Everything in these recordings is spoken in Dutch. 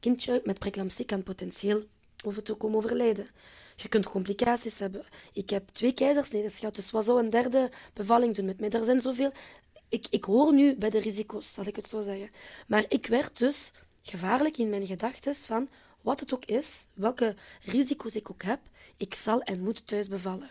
kindje met preeclampsie kan potentieel over te komen overlijden. Je kunt complicaties hebben. Ik heb twee keizersnedes gehad, dus wat zou een derde bevalling doen met mij? Er zijn zoveel... Ik, ik hoor nu bij de risico's, zal ik het zo zeggen. Maar ik werd dus gevaarlijk in mijn gedachten van wat het ook is, welke risico's ik ook heb, ik zal en moet thuis bevallen.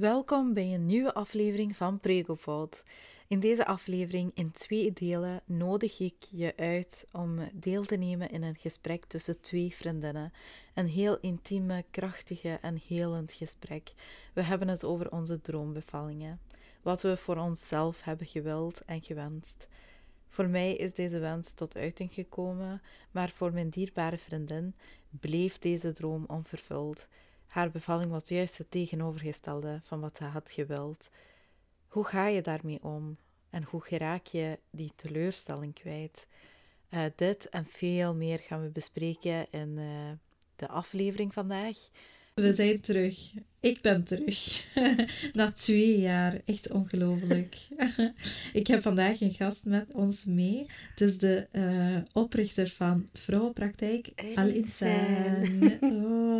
Welkom bij een nieuwe aflevering van Pregopod. In deze aflevering in twee delen nodig ik je uit om deel te nemen in een gesprek tussen twee vriendinnen. Een heel intieme, krachtige en helend gesprek. We hebben het over onze droombevallingen. Wat we voor onszelf hebben gewild en gewenst. Voor mij is deze wens tot uiting gekomen, maar voor mijn dierbare vriendin bleef deze droom onvervuld. Haar bevalling was juist het tegenovergestelde van wat ze had gewild. Hoe ga je daarmee om? En hoe geraak je die teleurstelling kwijt? Uh, dit en veel meer gaan we bespreken in uh, de aflevering vandaag. We zijn terug. Ik ben terug. Na twee jaar. Echt ongelooflijk. ik heb vandaag een gast met ons mee. Het is de uh, oprichter van Vrouwenpraktijk, Al Insan.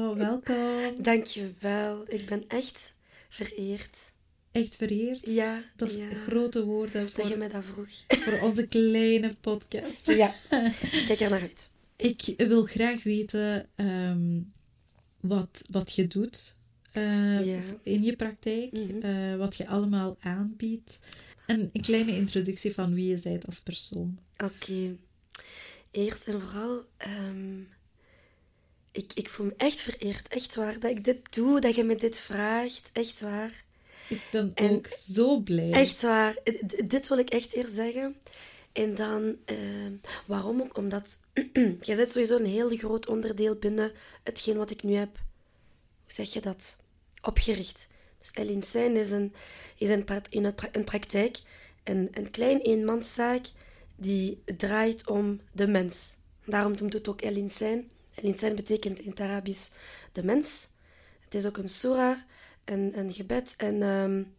Oh, welkom. Dankjewel. Ik ben echt vereerd. Echt vereerd? Ja. Dat is ja. grote woorden voor, dat je mij dat vroeg. voor onze kleine podcast. Ja, kijk er naar uit. Ik wil graag weten um, wat, wat je doet uh, ja. in je praktijk, mm -hmm. uh, wat je allemaal aanbiedt. En een kleine introductie van wie je bent als persoon. Oké. Okay. Eerst en vooral, um, ik, ik voel me echt vereerd, echt waar, dat ik dit doe, dat je me dit vraagt, echt waar. Ik ben en ook zo blij. Echt waar, D dit wil ik echt eerst zeggen. En dan, uh, waarom ook? Omdat jij bent sowieso een heel groot onderdeel binnen hetgeen wat ik nu heb, hoe zeg je dat, opgericht. Dus Eline Sein is, een, is een, in een praktijk een, een klein eenmanszaak die draait om de mens. Daarom noemt het ook Eline Sein. Eline Sein betekent in het Arabisch de mens. Het is ook een surah, een, een gebed. En um,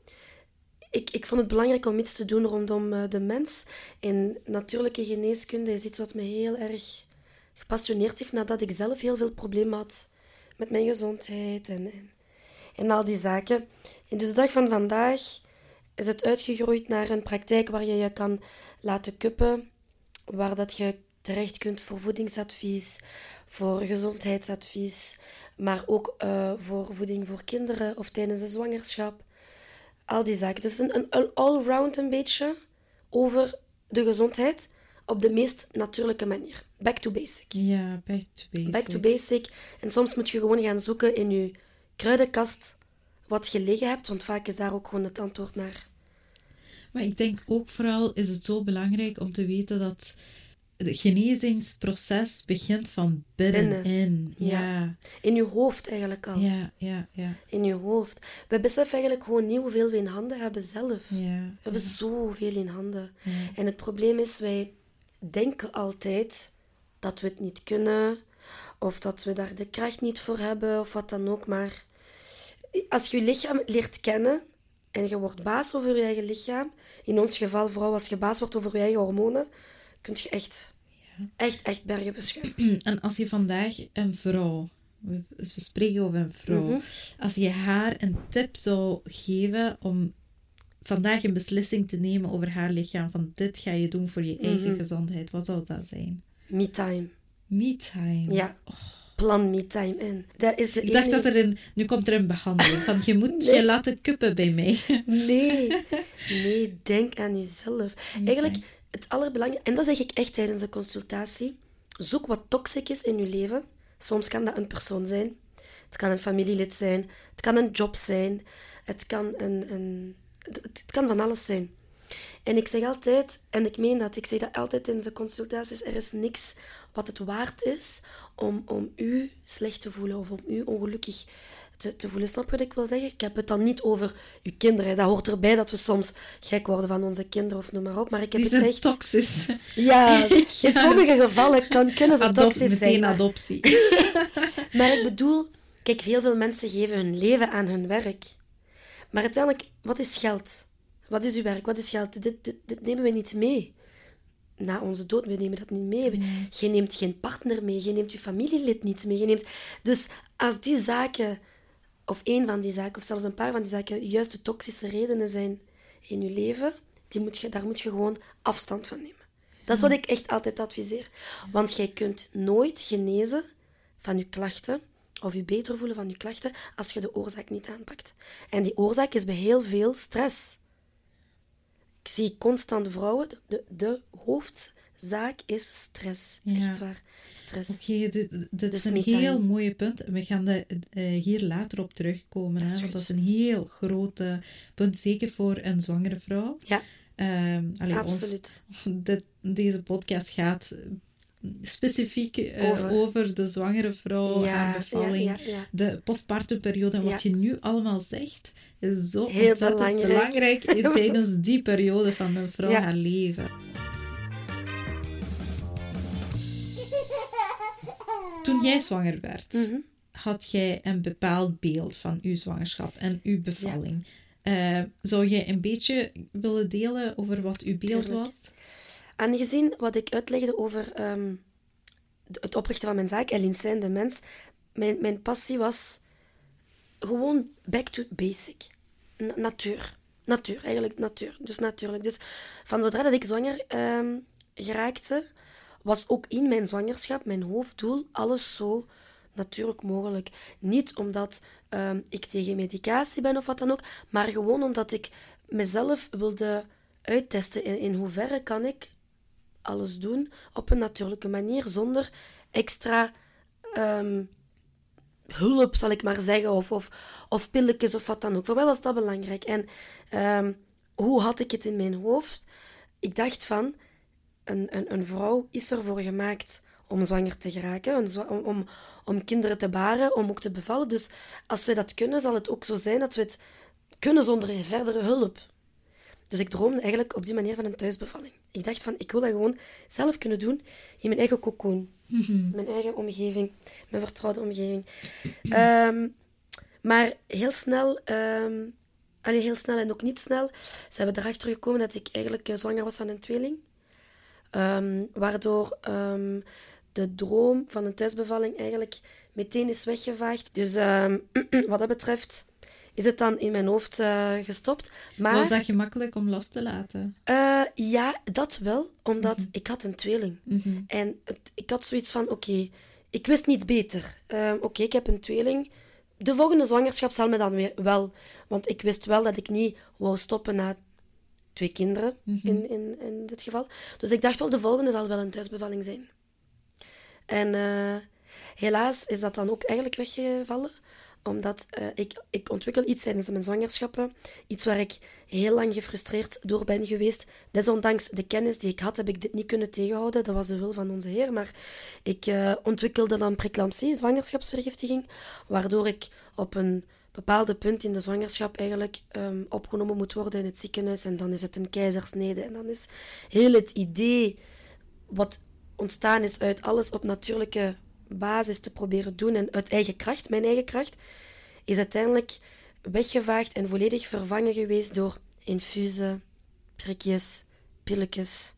ik, ik vond het belangrijk om iets te doen rondom uh, de mens. En natuurlijke geneeskunde is iets wat me heel erg gepassioneerd heeft nadat ik zelf heel veel problemen had met mijn gezondheid en, en, al die zaken. En dus de dag van vandaag is het uitgegroeid naar een praktijk waar je je kan laten kuppen, waar dat je terecht kunt voor voedingsadvies, voor gezondheidsadvies, maar ook uh, voor voeding voor kinderen of tijdens de zwangerschap. Al die zaken. Dus een, een all-round een beetje over de gezondheid op de meest natuurlijke manier. Back to basic. Ja, back to basic. Back to basic. En soms moet je gewoon gaan zoeken in je kruidenkast wat je liggen hebt, want vaak is daar ook gewoon het antwoord naar. Maar ik denk ook vooral is het zo belangrijk om te weten dat het genezingsproces begint van binnenin. Binnen. Ja. ja. In je hoofd eigenlijk al. Ja, ja, ja. In je hoofd. We beseffen eigenlijk gewoon niet hoeveel we in handen hebben zelf. Ja. We hebben zoveel in handen. En het probleem is, wij denken altijd dat we het niet kunnen, of dat we daar de kracht niet voor hebben, of wat dan ook. Maar als je je lichaam leert kennen en je wordt baas over je eigen lichaam, in ons geval vooral als je baas wordt over je eigen hormonen, kun je echt, ja. echt, echt bergen beschuiven. En als je vandaag een vrouw, we, spreken over een vrouw, mm -hmm. als je haar een tip zou geven om vandaag een beslissing te nemen over haar lichaam, van dit ga je doen voor je eigen mm -hmm. gezondheid, wat zou dat zijn? Me-time. Me-time? Ja. Oh. Plan me-time in. Dat is de Ik dacht dat er een... Nu komt er een behandeling van je moet nee. je laten kuppen bij mij. Nee. Nee, denk aan jezelf. Eigenlijk, het allerbelangrijkste... En dat zeg ik echt tijdens de consultatie. Zoek wat toxic is in je leven. Soms kan dat een persoon zijn. Het kan een familielid zijn. Het kan een job zijn. Het kan een... een het kan van alles zijn. En ik zeg altijd, en ik meen dat, ik zeg dat altijd in de consultaties, er is niks wat het waard is om, om u slecht te voelen of om u ongelukkig te, te voelen. Snap je wat ik wil zeggen? Ik heb het dan niet over uw kinderen. Dat hoort erbij dat we soms gek worden van onze kinderen of noem maar op. Maar ik heb Die het zijn echt... toxisch. Ja, in sommige gevallen kan, kunnen ze Adop, toxisch zijn. meteen maar- adoptie. Maar ik bedoel, kijk, heel veel mensen geven hun leven aan hun werk. Maar uiteindelijk, wat is geld? Wat is uw werk? Wat is geld? Dit, dit, dit nemen we niet mee. Na onze dood, we nemen dat niet mee. Je neemt geen partner mee, je neemt je familielid niet mee. Je neemt... Dus als die zaken, of één van die zaken, of zelfs een paar van die zaken, juist de toxische redenen zijn in je leven, die moet je, daar moet je gewoon afstand van nemen. Dat is wat ik echt altijd adviseer. Want jij kunt nooit genezen van je klachten, of je beter voelen van je klachten, als je de oorzaak niet aanpakt. En die oorzaak is bij heel veel stress. Ik zie constant vrouwen, de, de, de hoofdzaak is stress. Ja. Echt waar, stress. Oké, dit, dit is Dus een heel mooie punt. We gaan daar eh, hier later op terugkomen. Dat is hè, want dat is een heel groot punt, zeker voor een zwangere vrouw. Ja, Ehm, allee, ons- absoluut. dit, deze podcast gaat specifiek eh, Over. over. de zwangere vrouw, Ja, haar bevalling, ja, ja, ja. de postpartumperiode. En wat je nu allemaal zegt, is zo Heel ontzettend belangrijk. belangrijk, tijdens die periode van een vrouw haar leven. Toen jij zwanger werd, Mhm. had jij een bepaald beeld van uw zwangerschap en uw bevalling. Eh, zou jij een beetje willen delen over wat uw beeld Tuurlijk. was? Aangezien wat ik uitlegde over ehm, het oprichten van mijn zaak, Eline Zijn, de mens, mijn, mijn passie was gewoon back to basic. Na- natuur. Natuur, eigenlijk natuur. Dus natuurlijk. Dus van zodra dat ik zwanger ehm, geraakte, was ook in mijn zwangerschap mijn hoofddoel alles zo natuurlijk mogelijk. Niet omdat ehm, ik tegen medicatie ben of wat dan ook, maar gewoon omdat ik mezelf wilde uittesten in, in hoeverre kan ik alles doen op een natuurlijke manier, zonder extra ehm, hulp, zal ik maar zeggen, of, of, of pilletjes of wat dan ook. Voor mij was dat belangrijk. En ehm, hoe had ik het in mijn hoofd? Ik dacht van, een, een, een vrouw is ervoor gemaakt om zwanger te geraken, om, om, om kinderen te baren, om ook te bevallen. Dus als we dat kunnen, zal het ook zo zijn dat we het kunnen zonder verdere hulp. Dus ik droomde eigenlijk op die manier van een thuisbevalling. Ik dacht van, ik wil dat gewoon zelf kunnen doen in mijn eigen cocoon. Mijn eigen omgeving, mijn vertrouwde omgeving. Ehm, maar heel snel, ehm allee, heel snel en ook niet snel, zijn we erachter gekomen dat ik eigenlijk eh, zwanger was van een tweeling. Ehm, waardoor ehm, de droom van een thuisbevalling eigenlijk meteen is weggevaagd. Dus ehm, wat dat betreft is het dan in mijn hoofd eh, gestopt. Maar Was dat gemakkelijk om los te laten? eh, ja, dat wel, omdat ik had een tweeling. Mhm. En het, ik had zoiets van, oké, ik wist niet beter. Oké, ik heb een tweeling. De volgende zwangerschap zal me dan weer wel... Want ik wist wel dat ik niet wou stoppen na twee kinderen, in, in, in dit geval. Dus ik dacht wel, de volgende zal wel een thuisbevalling zijn. En eh, helaas is dat dan ook eigenlijk weggevallen. Omdat eh, ik, ik ontwikkel iets tijdens mijn zwangerschappen. Iets waar ik heel lang gefrustreerd door ben geweest. Desondanks de kennis die ik had, heb ik dit niet kunnen tegenhouden. Dat was de wil van onze Heer. Maar ik eh, ontwikkelde dan preeclampsie, zwangerschapsvergiftiging. Waardoor ik op een bepaalde punt in de zwangerschap eigenlijk ehm, opgenomen moet worden in het ziekenhuis. En dan is het een keizersnede. En dan is heel het idee wat ontstaan is uit alles op natuurlijke basis te proberen doen en uit eigen kracht, mijn eigen kracht, is uiteindelijk weggevaagd en volledig vervangen geweest door infusen, prikjes, pilletjes,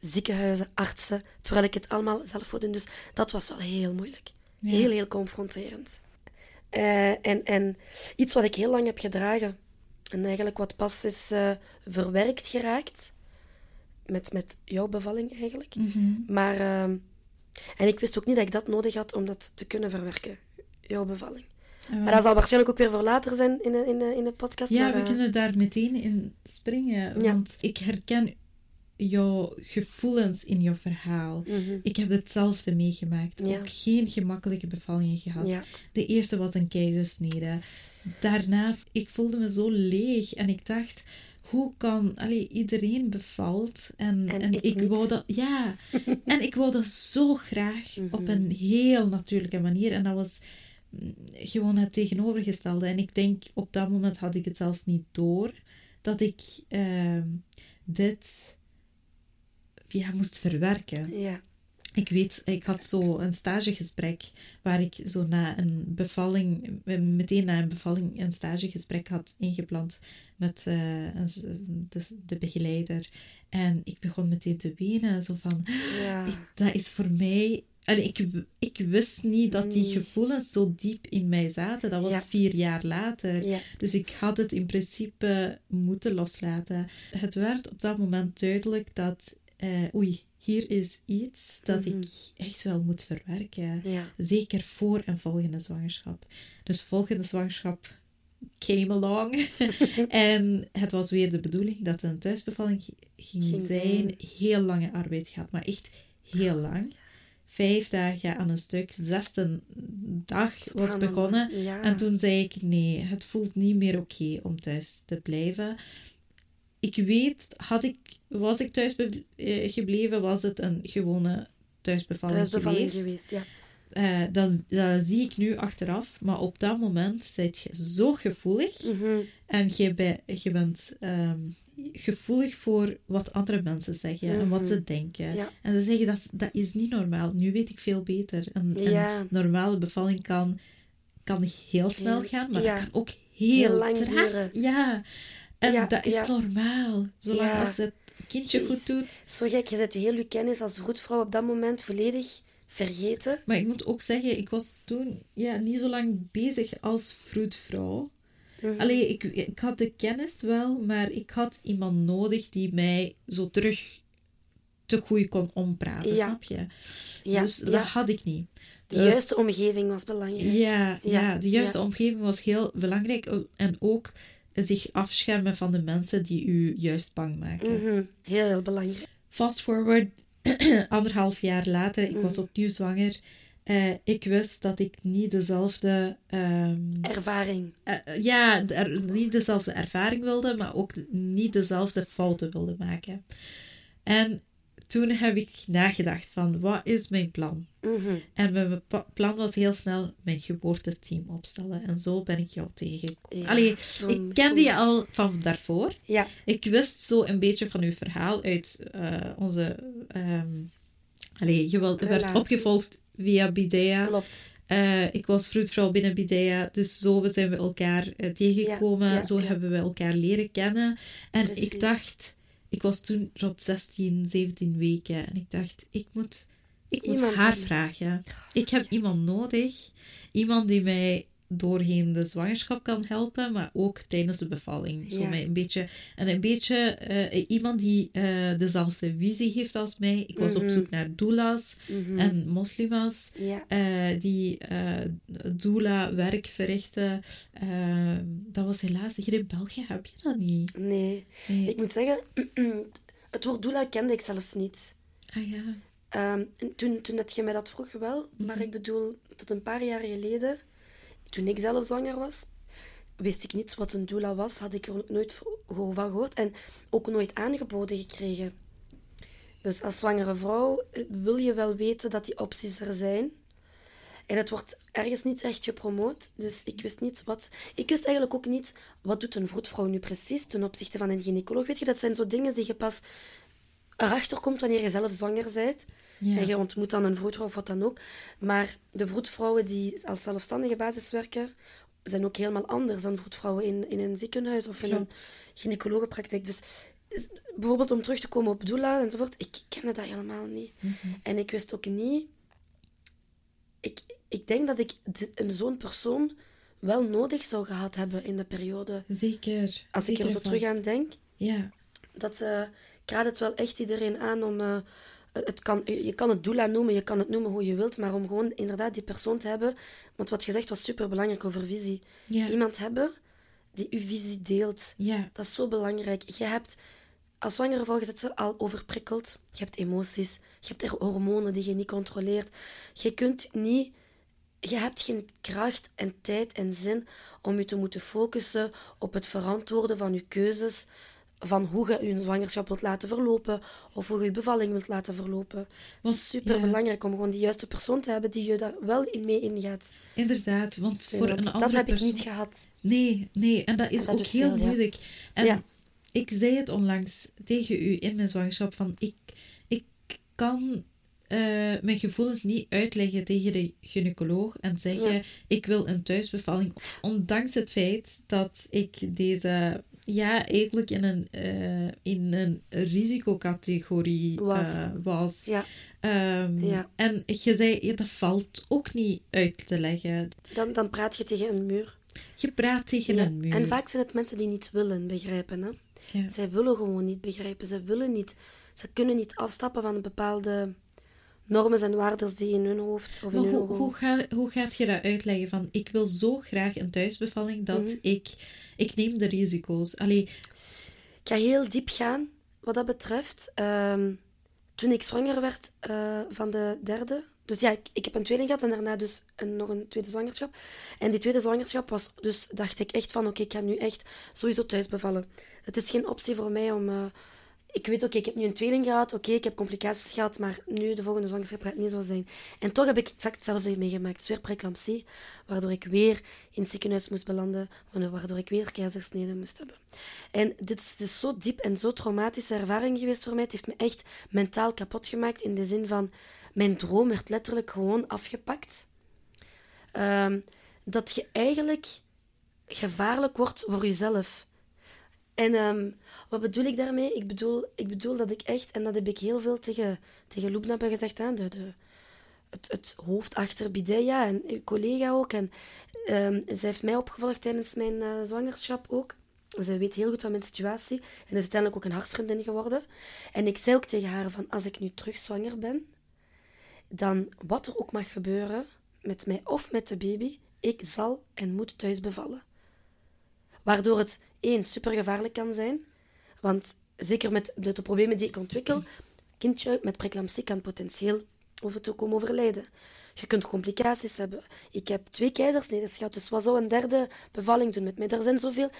ziekenhuizen, artsen, terwijl ik het allemaal zelf wil doen. Dus dat was wel heel moeilijk. Heel, heel confronterend. Eh, en, en iets wat ik heel lang heb gedragen en eigenlijk wat pas is eh, verwerkt geraakt met, met jouw bevalling eigenlijk. Maar, ehm, en ik wist ook niet dat ik dat nodig had om dat te kunnen verwerken, jouw bevalling. Maar dat zal waarschijnlijk ook weer voor later zijn in de, in de, in de podcast. Ja, maar, we eh, kunnen daar meteen in springen. Ja. Want ik herken jouw gevoelens in jouw verhaal. mhm. Ik heb hetzelfde meegemaakt. Ja. Ook geen gemakkelijke bevallingen gehad. Ja. De eerste was een keizersnede. Daarna, ik voelde me zo leeg. En ik dacht, hoe kan... Allee, iedereen bevalt. En, En en, ik wou dat... Ja. en ik wou dat zo graag Mhm. op een heel natuurlijke manier. En dat was mm, gewoon het tegenovergestelde. En ik denk, op dat moment had ik het zelfs niet door dat ik ehm, dit ja, moest verwerken. Ja. Ik weet, ik had zo een stagegesprek waar ik zo na een bevalling, meteen na een bevalling, een stagegesprek had ingepland met uh, dus de begeleider. En ik begon meteen te wenen, zo van, Ja. ik- dat is voor mij... Allee, ik, ik wist niet dat die Nee. gevoelens zo diep in mij zaten. Dat was Ja. vier jaar later. Ja. Dus ik had het in principe moeten loslaten. Het werd op dat moment duidelijk dat, eh, oei, hier is iets dat Mhm. ik echt wel moet verwerken. Ja. Zeker voor een volgende zwangerschap. Dus volgende zwangerschap came along. en het was weer de bedoeling dat een thuisbevalling ging, Ging zijn. Heel lange arbeid gehad, maar echt heel lang. Vijf dagen aan een stuk. Zesde dag was begonnen. Ja. En toen zei ik, nee, het voelt niet meer oké om thuis te blijven. Ik weet, had ik, was ik thuis eh, gebleven, was het een gewone thuisbevalling, Thuisbevalling geweest. geweest, ja. Eh, dat, dat zie ik nu achteraf. Maar op dat moment ben je zo gevoelig. Mhm. En je, bij- je bent ehm, gevoelig voor wat andere mensen zeggen en wat Mhm. ze denken. Ja. En ze zeggen dat dat is niet normaal. Nu weet ik veel beter. Een, Ja. een normale bevalling kan, kan heel snel gaan, maar dat kan ook heel, Heel lang traag. duren. Ja. En Ja, dat is ja. normaal. Zolang Ja. als het kindje goed doet. Zo gek, je zet heel je kennis als vroedvrouw op dat moment volledig vergeten. Maar ik moet ook zeggen, ik was toen ja, niet zo lang bezig als vroedvrouw. Mhm. Allee, ik, ik had de kennis wel, maar ik had iemand nodig die mij zo terug te goed kon ompraten, snap je? Dus dat had ik niet. De Dus- juiste omgeving was belangrijk. Ja, ja, de juiste omgeving was heel belangrijk. En ook zich afschermen van de mensen die u juist bang maken. Mhm. Heel, heel belangrijk. Fast forward, anderhalf jaar later, ik was Mhm. opnieuw zwanger. Eh, ik wist dat ik niet dezelfde... ehm, Ervaring. eh, ja, de- er, niet dezelfde ervaring wilde, maar ook niet dezelfde fouten wilde maken. En toen heb ik nagedacht van, wat is mijn plan? Mhm. En mijn plan was heel snel mijn geboorteteam opstellen. En zo ben ik jou tegengekomen. Ja, Allee, ik kende je al van daarvoor. Ja, Ik wist zo een beetje van uw verhaal uit eh, onze... ehm allee, je werd opgevolgd via Bidea. klopt. Eh, ik was vroedvrouw binnen Bidea, dus zo zijn we elkaar eh, tegengekomen. Ja, ja, zo ja. hebben we elkaar leren kennen. En Precies. ik dacht, ik was toen rond 16, 17 weken. En ik dacht, ik moet, ik moet Iemand haar vragen. Ik heb iemand nodig. Iemand die mij doorheen de zwangerschap kan helpen, maar ook tijdens de bevalling. Zo Ja. mij een beetje, en een beetje eh, iemand die eh, dezelfde visie heeft als mij. Ik was op Mhm. zoek naar doulas Mhm. en moslima's Ja, eh, die doula-werk verrichten. Dat was helaas hier in België, heb je dat niet? nee. Nee. Ik moet zeggen, het woord doula kende ik zelfs niet. Ah ja. Ehm, en toen, toen dat je mij dat vroeg wel, maar Mhm. ik bedoel, tot een paar jaar geleden, toen ik zelf zwanger was, wist ik niet wat een doula was, had ik er nooit van gehoord en ook nooit aangeboden gekregen. Dus als zwangere vrouw eh, wil je wel weten dat die opties er zijn. En het wordt ergens niet echt gepromoot, dus ik wist niet wat... Ik wist eigenlijk ook niet, wat doet een vroedvrouw nu precies ten opzichte van een gynaecoloog. Weet je, dat zijn zo dingen die je pas erachter komt wanneer je zelf zwanger bent. Ja. En je ontmoet dan een vroedvrouw of wat dan ook. Maar de vroedvrouwen die als zelfstandige basis werken, zijn ook helemaal anders dan vroedvrouwen in, in een ziekenhuis of in een gynaecologenpraktijk. Dus bijvoorbeeld om terug te komen op doula enzovoort, ik kende dat helemaal niet. Mhm. En ik wist ook niet... Ik, ik denk dat ik zo'n persoon wel nodig zou gehad hebben in de periode. Zeker. Als ik er zo terug aan denk, Ja. dat eh, ik raad het wel echt iedereen aan om. eh, het kan, je kan het doula noemen, je kan het noemen hoe je wilt, maar om gewoon inderdaad die persoon te hebben. Want wat je zegt was super belangrijk over visie. Iemand hebben die uw visie deelt. Dat is zo belangrijk. Je hebt als zwangere vrouw je zit ze al overprikkeld. Je hebt emoties, je hebt er hormonen die je niet controleert. Je kunt niet. Je hebt geen kracht en tijd en zin om je te moeten focussen op het verantwoorden van je keuzes van hoe je je zwangerschap wilt laten verlopen of hoe je je bevalling wilt laten verlopen. Is super belangrijk om gewoon die juiste persoon te hebben die je daar wel in mee ingaat. Inderdaad, want voor een andere Dat heb persoon... ik niet gehad. Nee, nee, en dat is dat ook heel veel, ja. moeilijk. En Ja. ik zei het onlangs tegen u in mijn zwangerschap van ik, ik kan eh, mijn gevoelens niet uitleggen tegen de gynaecoloog en zeggen Ja. ik wil een thuisbevalling. Ondanks het feit dat ik deze ja, eigenlijk in een, eh, in een risicocategorie Was. eh, was. Ja, Ehm, Ja. En je zei, ja, dat valt ook niet uit te leggen. dan, dan praat je tegen een muur. Je praat tegen Ja. een muur. En vaak zijn het mensen die niet willen begrijpen. Hè? Zij willen gewoon niet begrijpen. Ze willen niet. Ze kunnen niet afstappen van bepaalde normen en waarden die in hun hoofd of in Maar hun hoe, hoe, ga, hoe gaat je dat uitleggen? Van, ik wil zo graag een thuisbevalling dat Mhm. ik... Ik neem de risico's. Allee, Ik ga heel diep gaan wat dat betreft. Ehm, toen ik zwanger werd eh, van de derde. Dus ja, ik, ik heb een tweeling gehad en daarna dus een, nog een tweede zwangerschap. En die tweede zwangerschap was dus, dacht ik echt van, oké, ik ga nu echt sowieso thuis bevallen. Het is geen optie voor mij om... eh, ik weet, oké, ik heb nu een tweeling gehad, oké, ik heb complicaties gehad, maar nu, de volgende zwangerschap gaat niet zo zijn. En toch heb ik exact hetzelfde meegemaakt. Weer preeclampsie, waardoor ik weer in het ziekenhuis moest belanden, waardoor ik weer keizersnede moest hebben. En dit is, dit is zo diep en zo traumatische ervaring geweest voor mij. Het heeft me echt mentaal kapot gemaakt, in de zin van, mijn droom werd letterlijk gewoon afgepakt. Ehm, dat je eigenlijk gevaarlijk wordt voor jezelf. En ehm, wat bedoel ik daarmee? Ik bedoel, ik bedoel dat ik echt, en dat heb ik heel veel tegen, tegen hebben gezegd, hè, de, de, het, het hoofd achter Bideya en uw collega ook. En ehm, zij heeft mij opgevolgd tijdens mijn eh, zwangerschap ook. Zij weet heel goed van mijn situatie en is uiteindelijk ook een hartsvriendin geworden. En ik zei ook tegen haar van, als ik nu terug zwanger ben, dan wat er ook mag gebeuren, met mij of met de baby, ik zal en moet thuis bevallen. Waardoor het één super gevaarlijk kan zijn, want zeker met de, problemen die ik ontwikkel, kindje met preeclampsie kan potentieel over te komen overlijden. Je kunt complicaties hebben. Ik heb twee keizersneden gehad, dus wat zou een derde bevalling doen met mij? Er zijn zoveel.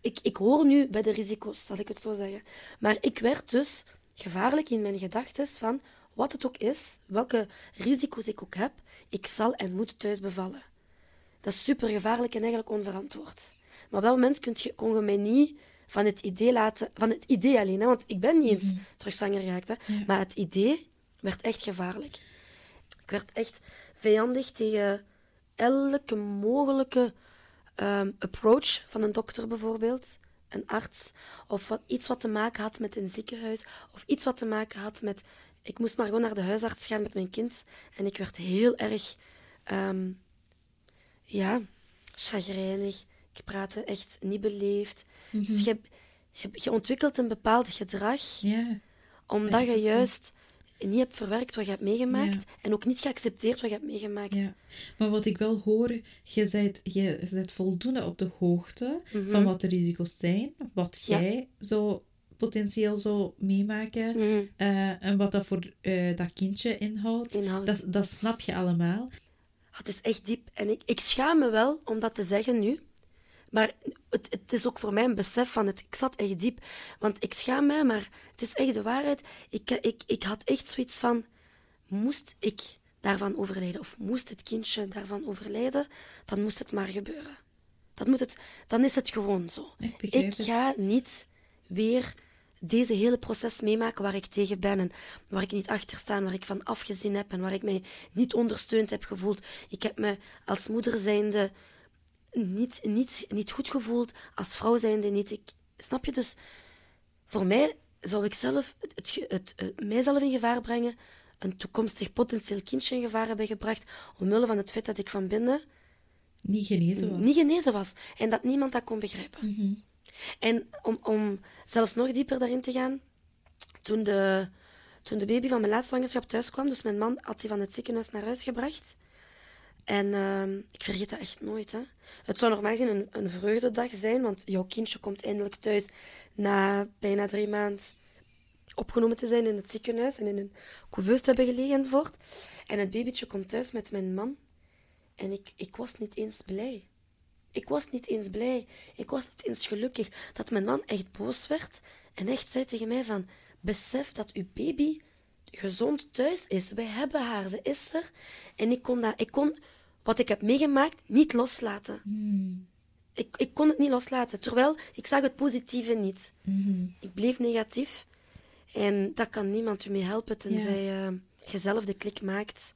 Ik, ik hoor nu bij de risico's, zal ik het zo zeggen. Maar ik werd dus gevaarlijk in mijn gedachten van wat het ook is, welke risico's ik ook heb, ik zal en moet thuis bevallen. Dat is super gevaarlijk en eigenlijk onverantwoord. Maar op dat moment kun je, kon je mij niet van het idee laten, van het idee alleen, hè, want ik ben niet eens terug zwanger geraakt, hè, maar het idee werd echt gevaarlijk. Ik werd echt vijandig tegen elke mogelijke ehm, approach van een dokter bijvoorbeeld, een arts, of wat, iets wat te maken had met een ziekenhuis, of iets wat te maken had met... Ik moest maar gewoon naar de huisarts gaan met mijn kind en ik werd heel erg, ehm, ja, chagrijnig. Ik praatte echt niet beleefd. Dus je, je, je ontwikkelt een bepaald gedrag omdat Dat je juist niet hebt verwerkt wat je hebt meegemaakt Ja. en ook niet geaccepteerd wat je hebt meegemaakt. Ja, maar wat ik wel hoor, je bent, je bent voldoende op de hoogte Mhm. van wat de risico's zijn, wat Ja. jij zo potentieel zou meemaken Mhm. eh, en wat dat voor eh, dat kindje inhoudt. Dat, dat snap je allemaal. Het is echt diep. En ik, ik schaam me wel om dat te zeggen nu. Maar het, het is ook voor mij een besef van het. Ik zat echt diep. Want ik schaam me, maar het is echt de waarheid. Ik, ik, ik had echt zoiets van: moest ik daarvan overlijden? Of moest het kindje daarvan overlijden? Dan moest het maar gebeuren. Dat moet het, dan is het gewoon zo. Ik begrijp Ik het. ga niet weer deze hele proces meemaken waar ik tegen ben en waar ik niet achter sta, waar ik van afgezien heb en waar ik mij niet ondersteund heb gevoeld. Ik heb me als moeder zijnde niet, niet, niet goed gevoeld, als vrouw zijnde niet. Ik, snap je? Dus voor mij zou ik zelf het, het, het, het- mijzelf in gevaar brengen, een toekomstig potentieel kindje in gevaar hebben gebracht, omwille van het feit dat ik van binnen Niet genezen was. niet genezen was en dat niemand dat kon begrijpen. Mhm. En om, om zelfs nog dieper daarin te gaan, toen de, toen de baby van mijn laatste zwangerschap thuis kwam, dus mijn man had die van het ziekenhuis naar huis gebracht. En ehm, ik vergeet dat echt nooit. Hè. Het zou normaal gezien een, een vreugdedag zijn, want jouw kindje komt eindelijk thuis na bijna drie maanden opgenomen te zijn in het ziekenhuis en in een couveuse te hebben gelegen enzovoort. En het babytje komt thuis met mijn man. En ik, ik was niet eens blij. Ik was niet eens blij. Ik was niet eens gelukkig dat mijn man echt boos werd En echt zei tegen mij van, besef dat uw baby gezond thuis is. Wij hebben haar, ze is er. En ik kon, dat, ik kon wat ik heb meegemaakt niet loslaten. Hmm. Ik, ik kon het niet loslaten, terwijl ik zag het positieve niet. Mhm. Ik bleef negatief. En dat kan niemand u mee helpen, tenzij je jezelf de klik maakt.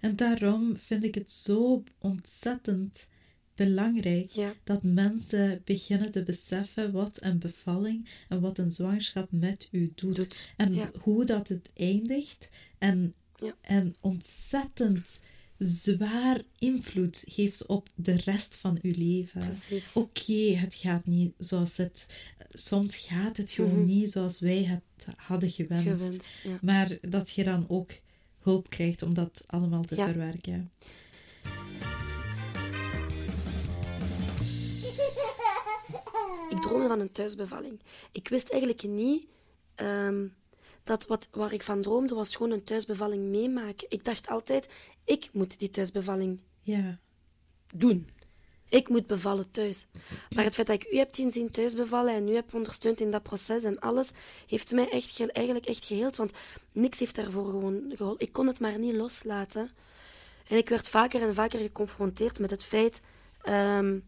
En daarom vind ik het zo ontzettend belangrijk Ja. dat mensen beginnen te beseffen wat een bevalling en wat een zwangerschap met u doet. Doet, En ja. hoe dat het eindigt. En, Ja. en ontzettend zwaar invloed heeft op de rest van uw leven. Oké, het gaat niet zoals het... Soms gaat het gewoon niet zoals wij het hadden gewenst. Mhm. Gewenst, ja. Maar dat je dan ook hulp krijgt om dat allemaal te Ja. verwerken. Ik droomde van een thuisbevalling. Ik wist eigenlijk niet ehm, dat wat, waar ik van droomde was gewoon een thuisbevalling meemaken. Ik dacht altijd, ik moet die thuisbevalling Ja. doen. Ik moet bevallen thuis. Maar het feit dat ik u heb zien zien thuis bevallen en u heb ondersteund in dat proces en alles, heeft mij echt, ge- eigenlijk echt geheeld. Want niks heeft daarvoor gewoon geholpen. Ik kon het maar niet loslaten. En ik werd vaker en vaker geconfronteerd met het feit ehm,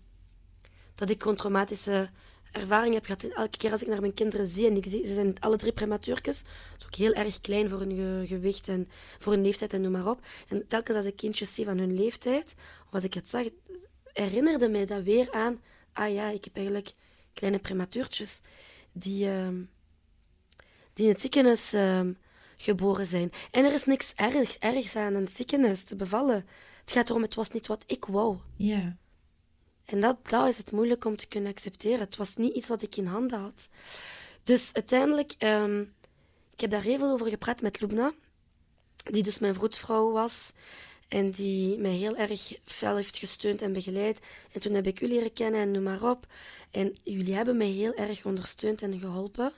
dat ik gewoon traumatische ervaring heb gehad. Elke keer als ik naar mijn kinderen zie, en ik zie, ze zijn alle drie prematuurtjes, dus ook heel erg klein voor hun ge- gewicht en voor hun leeftijd en noem maar op. En telkens als ik kindjes zie van hun leeftijd, of als ik het zag, herinnerde mij dat weer aan, ah ja, ik heb eigenlijk kleine prematuurtjes die, ehm, die in het ziekenhuis ehm, geboren zijn. En er is niks erg, ergs aan een ziekenhuis te bevallen. Het gaat erom, het was niet wat ik wou. Ja. En dat, dat is het moeilijk om te kunnen accepteren. Het was niet iets wat ik in handen had. Dus uiteindelijk, ehm, ik heb daar heel veel over gepraat met Lubna, die dus mijn vroedvrouw was en die mij heel erg fel heeft gesteund en begeleid. En toen heb ik u leren kennen en noem maar op. En jullie hebben mij heel erg ondersteund en geholpen,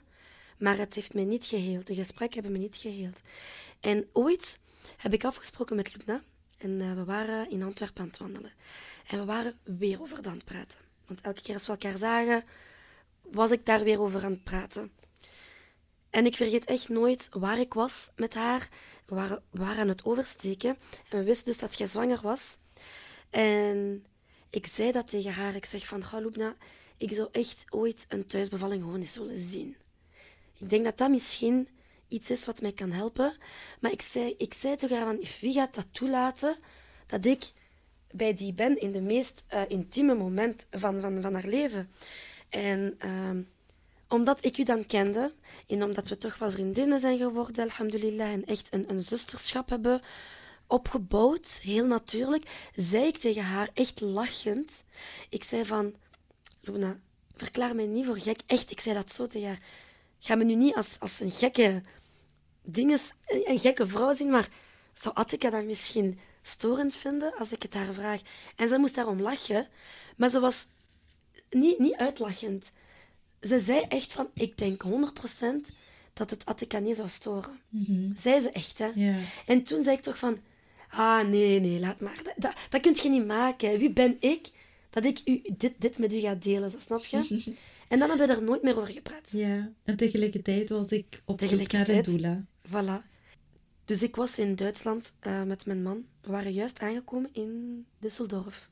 maar het heeft mij niet geheeld. De gesprekken hebben me niet geheeld. En ooit heb ik afgesproken met Lubna en eh, we waren in Antwerpen aan het wandelen. En we waren weer over het aan het praten. Want elke keer als we elkaar zagen, was ik daar weer over aan het praten. En ik vergeet echt nooit waar ik was met haar. We waren, aan het oversteken. En we wisten dus dat jij zwanger was. En ik zei dat tegen haar. Ik zeg van, "Ga, Lubna, ik zou echt ooit een thuisbevalling gewoon eens willen zien. Ik denk dat dat misschien iets is wat mij kan helpen. Maar ik zei, ik zei tegen haar van, wie gaat dat toelaten dat ik bij die ben in de meest eh, intieme moment van, van, van haar leven. En ehm, omdat ik u dan kende en omdat we toch wel vriendinnen zijn geworden, alhamdulillah, en echt een, een zusterschap hebben opgebouwd, heel natuurlijk, zei ik tegen haar, echt lachend, ik zei van, Luna, verklaar mij niet voor gek. Echt, ik zei dat zo tegen haar. Ga me nu niet als, als een gekke dinges, een gekke vrouw zien, maar zou Attica dat misschien storend vinden als ik het haar vraag? En ze moest daarom lachen, maar ze was niet, niet uitlachend. Ze zei echt van, ik denk 100% dat het Attica niet zou storen. Zei ze echt, hè? En toen zei ik toch van, ah nee, nee, laat maar. Dat, dat, dat kun je niet maken. Wie ben ik dat ik u, dit, dit met u ga delen, zo, snap je? en dan hebben we er nooit meer over gepraat. ja. En tegelijkertijd was ik op zoek naar een doula. Voilà. Dus ik was in Duitsland eh, met mijn man. We waren juist aangekomen in Düsseldorf.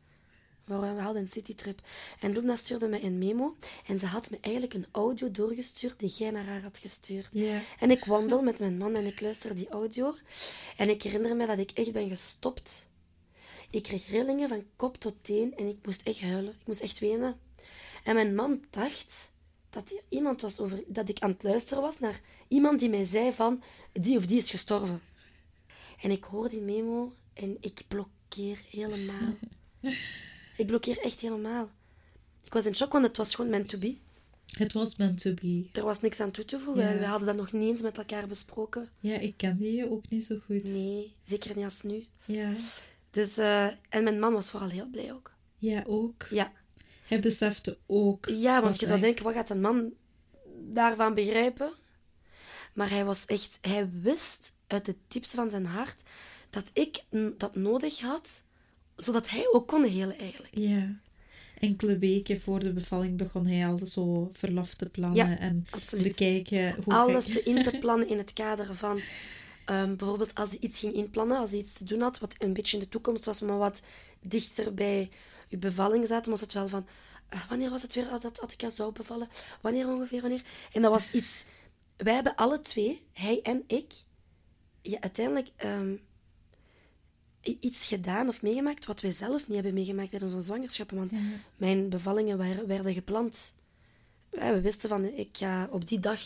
Waar we, hadden een citytrip. En Luna stuurde mij een memo. En ze had me eigenlijk een audio doorgestuurd die jij naar haar had gestuurd. En ik wandel met mijn man en ik luister die audio. En ik herinner me dat ik echt ben gestopt. Ik kreeg rillingen van kop tot teen en ik moest echt huilen. Ik moest echt wenen. En mijn man dacht dat er iemand was over, dat ik aan het luisteren was naar iemand die mij zei van die of die is gestorven. En ik hoor die memo en ik blokkeer helemaal. ik blokkeer echt helemaal. Ik was in shock, want het was gewoon meant to be. Het was meant to be. Er was niks aan toe te voegen. Ja. We hadden dat nog niet eens met elkaar besproken. Ja, ik kende je ook niet zo goed. Nee, zeker niet als nu. Ja. Dus, eh, en mijn man was vooral heel blij ook. Ja, ook. Ja, Hij besefte ook. ja want je zou denken, wat gaat een man daarvan begrijpen? Maar hij was echt, hij wist uit de diepste van zijn hart dat ik dat nodig had, zodat hij ook kon helen eigenlijk. Ja. enkele weken voor de bevalling begon hij al zo verlof te plannen Ja, en absoluut. bekijken hoe Alles in te plannen in het kader van... ehm, bijvoorbeeld als hij iets ging inplannen, als hij iets te doen had, wat een beetje in de toekomst was, maar wat dichter bij uw bevalling zaten, was het wel van... eh, wanneer was het weer dat, dat ik jou zou bevallen? Wanneer ongeveer, wanneer? En dat was iets... Wij hebben alle twee, hij en ik, ja, uiteindelijk ehm, iets gedaan of meegemaakt wat wij zelf niet hebben meegemaakt tijdens onze zwangerschappen. Want mijn bevallingen waren, werden gepland. We wisten van, ik ga op die dag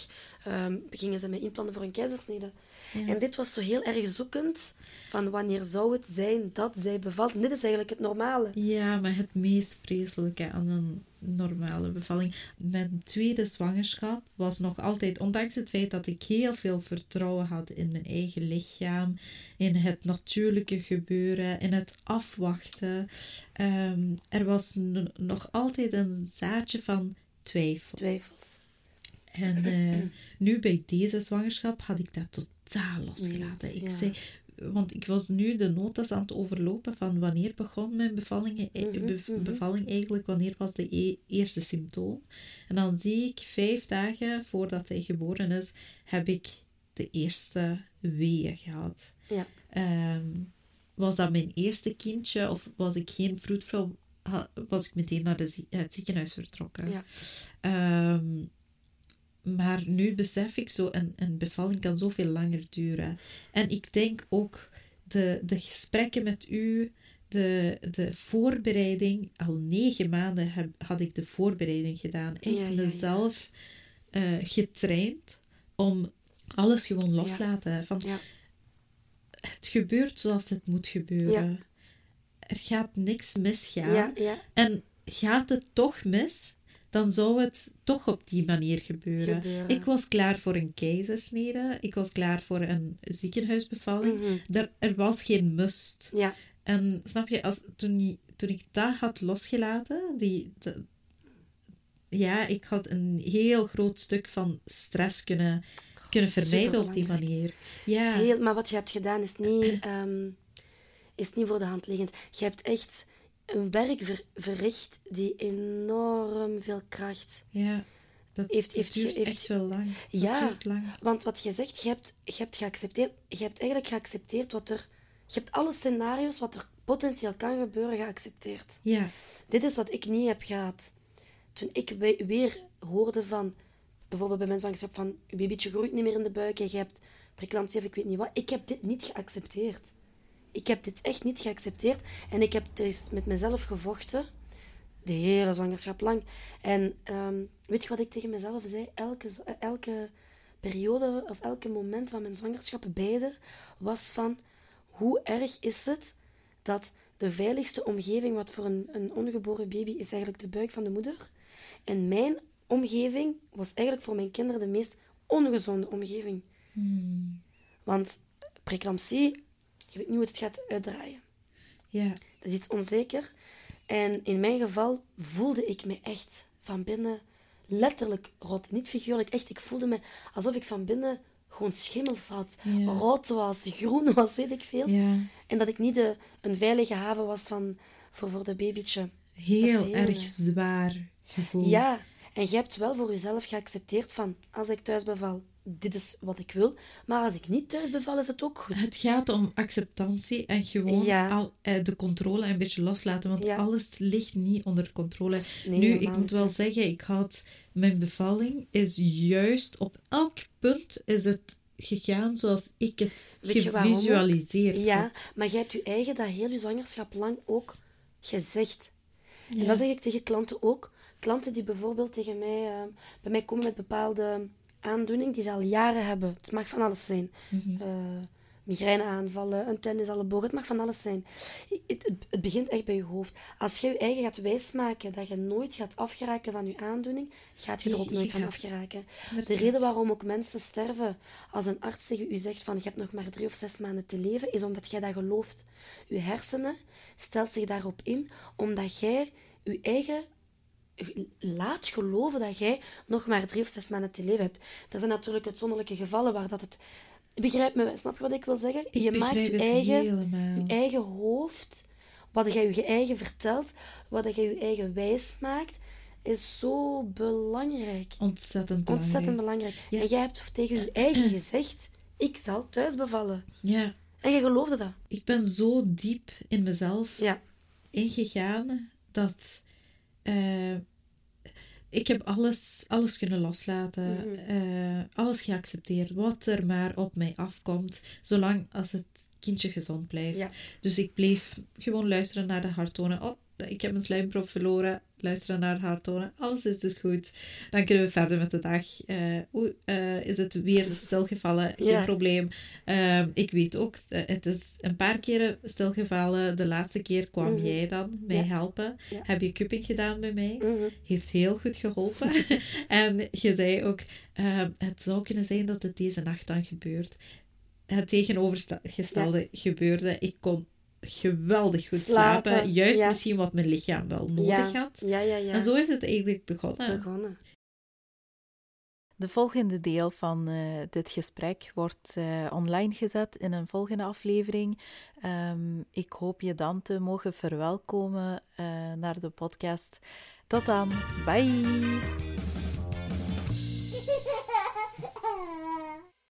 ehm, gingen ze mij inplannen voor een keizersnede. En dit was zo heel erg zoekend van wanneer zou het zijn dat zij bevalt. En dit is eigenlijk het normale. Ja, maar het meest vreselijke aan een normale bevalling. Mijn tweede zwangerschap was nog altijd, ondanks het feit dat ik heel veel vertrouwen had in mijn eigen lichaam, in het natuurlijke gebeuren, in het afwachten, ehm, er was nog altijd een zaadje van twijfel. Twijfels. En eh, nu bij deze zwangerschap had ik dat totaal losgelaten. Ik ja. zei, want ik was nu de notas aan het overlopen van wanneer begon mijn bevalling, eh, Mhm, mhm. bevalling eigenlijk, wanneer was de e- eerste symptoom. En dan zie ik vijf dagen voordat hij geboren is, heb ik de eerste weeën gehad. Ja. Ehm, was dat mijn eerste kindje of was ik geen vroedvrouw, was ik meteen naar de het ziekenhuis vertrokken. Ja. Ehm, maar nu besef ik zo, een, een bevalling kan zoveel langer duren. En ik denk ook de, de gesprekken met u, de, de voorbereiding, al negen maanden heb, had ik de voorbereiding gedaan. Echt Ja, mezelf eh, getraind om alles gewoon loslaten. Van, Ja. Het gebeurt zoals het moet gebeuren. Er gaat niks misgaan. Ja, ja. En gaat het toch mis, dan zou het toch op die manier gebeuren. Gebeuren. Ik was klaar voor een keizersnede. Ik was klaar voor een ziekenhuisbevalling. Mhm. er, er was geen must. Ja. En snap je, als, toen, toen ik dat had losgelaten, die, de- ja, ik had een heel groot stuk van stress kunnen, kunnen vermijden op die manier. Ja, heel- maar wat je hebt gedaan is niet, ehm, is niet voor de hand liggend. Je hebt echt een werk ver- verricht die enorm veel kracht. ja. Dat, Heeft- dat heeft- duurt heeft- echt wel lang. Dat Ja. lang. Want wat je zegt, je hebt, je hebt geaccepteerd, je hebt eigenlijk geaccepteerd wat er. Je hebt alle scenario's wat er potentieel kan gebeuren geaccepteerd. Ja, Dit is wat ik niet heb gehad. Toen ik we- weer hoorde van, bijvoorbeeld bij mijn zwangerschap, van je babytje groeit niet meer in de buik en je hebt preeclampsie of ik weet niet wat. Ik heb dit niet geaccepteerd. Ik heb dit echt niet geaccepteerd. En ik heb dus met mezelf gevochten, de hele zwangerschap lang. En ehm, weet je wat ik tegen mezelf zei? Elke, z- elke periode of elke moment van mijn zwangerschap, beide, was van hoe erg is het dat de veiligste omgeving wat voor een, een ongeboren baby is eigenlijk de buik van de moeder. En mijn omgeving was eigenlijk voor mijn kinderen de meest ongezonde omgeving. Want preeclampsie, je weet niet hoe het gaat uitdraaien. ja. Dat is iets onzeker. En in mijn geval voelde ik me echt van binnen letterlijk rot. Niet figuurlijk, echt. Ik voelde me alsof ik van binnen gewoon schimmels had. Ja. Rood was, groen was, weet ik veel. Ja, En dat ik niet de, een veilige haven was van, voor, voor de babytje. heel, heel, erg zwaar gevoel. Ja, en je hebt wel voor jezelf geaccepteerd van, als ik thuis beval, dit is wat ik wil. Maar als ik niet thuis beval, is het ook goed. Het gaat om acceptantie en gewoon Ja. al, eh, de controle een beetje loslaten, want Ja. alles ligt niet onder controle. Nee, nu, ik moet wel zeggen, ik had mijn bevalling is juist op elk punt is het gegaan zoals ik het Weet je gevisualiseerd Ja, had. maar je hebt je eigen dat heel je zwangerschap lang ook gezegd. Ja. En dat zeg ik tegen klanten ook. Klanten die bijvoorbeeld tegen mij, eh, bij mij komen met bepaalde aandoening die ze al jaren hebben. Het mag van alles zijn. Mhm. Eh, migraineaanvallen, een tenniselleboog, het mag van alles zijn. Het, het, het begint echt bij je hoofd. Als je je eigen gaat wijsmaken dat je nooit gaat afgeraken van je aandoening, gaat je er Je- ook je nooit van afgeraken. De reden waarom ook mensen sterven, als een arts tegen u zegt van je hebt nog maar drie of zes maanden te leven, is omdat jij dat gelooft. Uw hersenen stelt zich daarop in, omdat jij je eigen laat geloven dat jij nog maar drie of zes maanden te leven hebt. Er zijn natuurlijk uitzonderlijke gevallen waar dat het... Begrijp me, snap je wat ik wil zeggen? Ik je maakt je eigen, je eigen hoofd, wat jij je eigen vertelt, wat jij je eigen wijs maakt, is zo belangrijk. Ontzettend belangrijk. Ontzettend belangrijk. Ja. En jij hebt tegen je eigen gezegd, ik zal thuis bevallen. Ja, En je geloofde dat. ik ben zo diep in mezelf Ja. ingegaan dat eh, ik heb alles, alles kunnen loslaten, Mhm. eh, alles geaccepteerd, wat er maar op mij afkomt, zolang als het kindje gezond blijft. Ja. Dus ik bleef gewoon luisteren naar de harttonen. Oh, ik heb mijn slijmprop verloren. Luisteren naar de harttonen. Alles is dus goed. Dan kunnen we verder met de dag. Eh, is het weer stilgevallen? Geen probleem. Ehm, ik weet ook, eh, het is een paar keren stilgevallen. De laatste keer kwam Mhm. jij dan mij Ja. helpen. Ja. Heb je cupping gedaan bij mij? Mhm. Heeft heel goed geholpen. en je zei ook, ehm, het zou kunnen zijn dat het deze nacht dan gebeurt. Het tegenovergestelde gebeurde. Ik kon geweldig goed slapen. Slapen, Juist ja. misschien wat mijn lichaam wel nodig ja. had. Ja, ja, ja. En zo is het eigenlijk begonnen. begonnen. De volgende deel van eh, dit gesprek wordt eh, online gezet in een volgende aflevering. Ehm, ik hoop je dan te mogen verwelkomen eh, naar de podcast. Tot dan. Bye.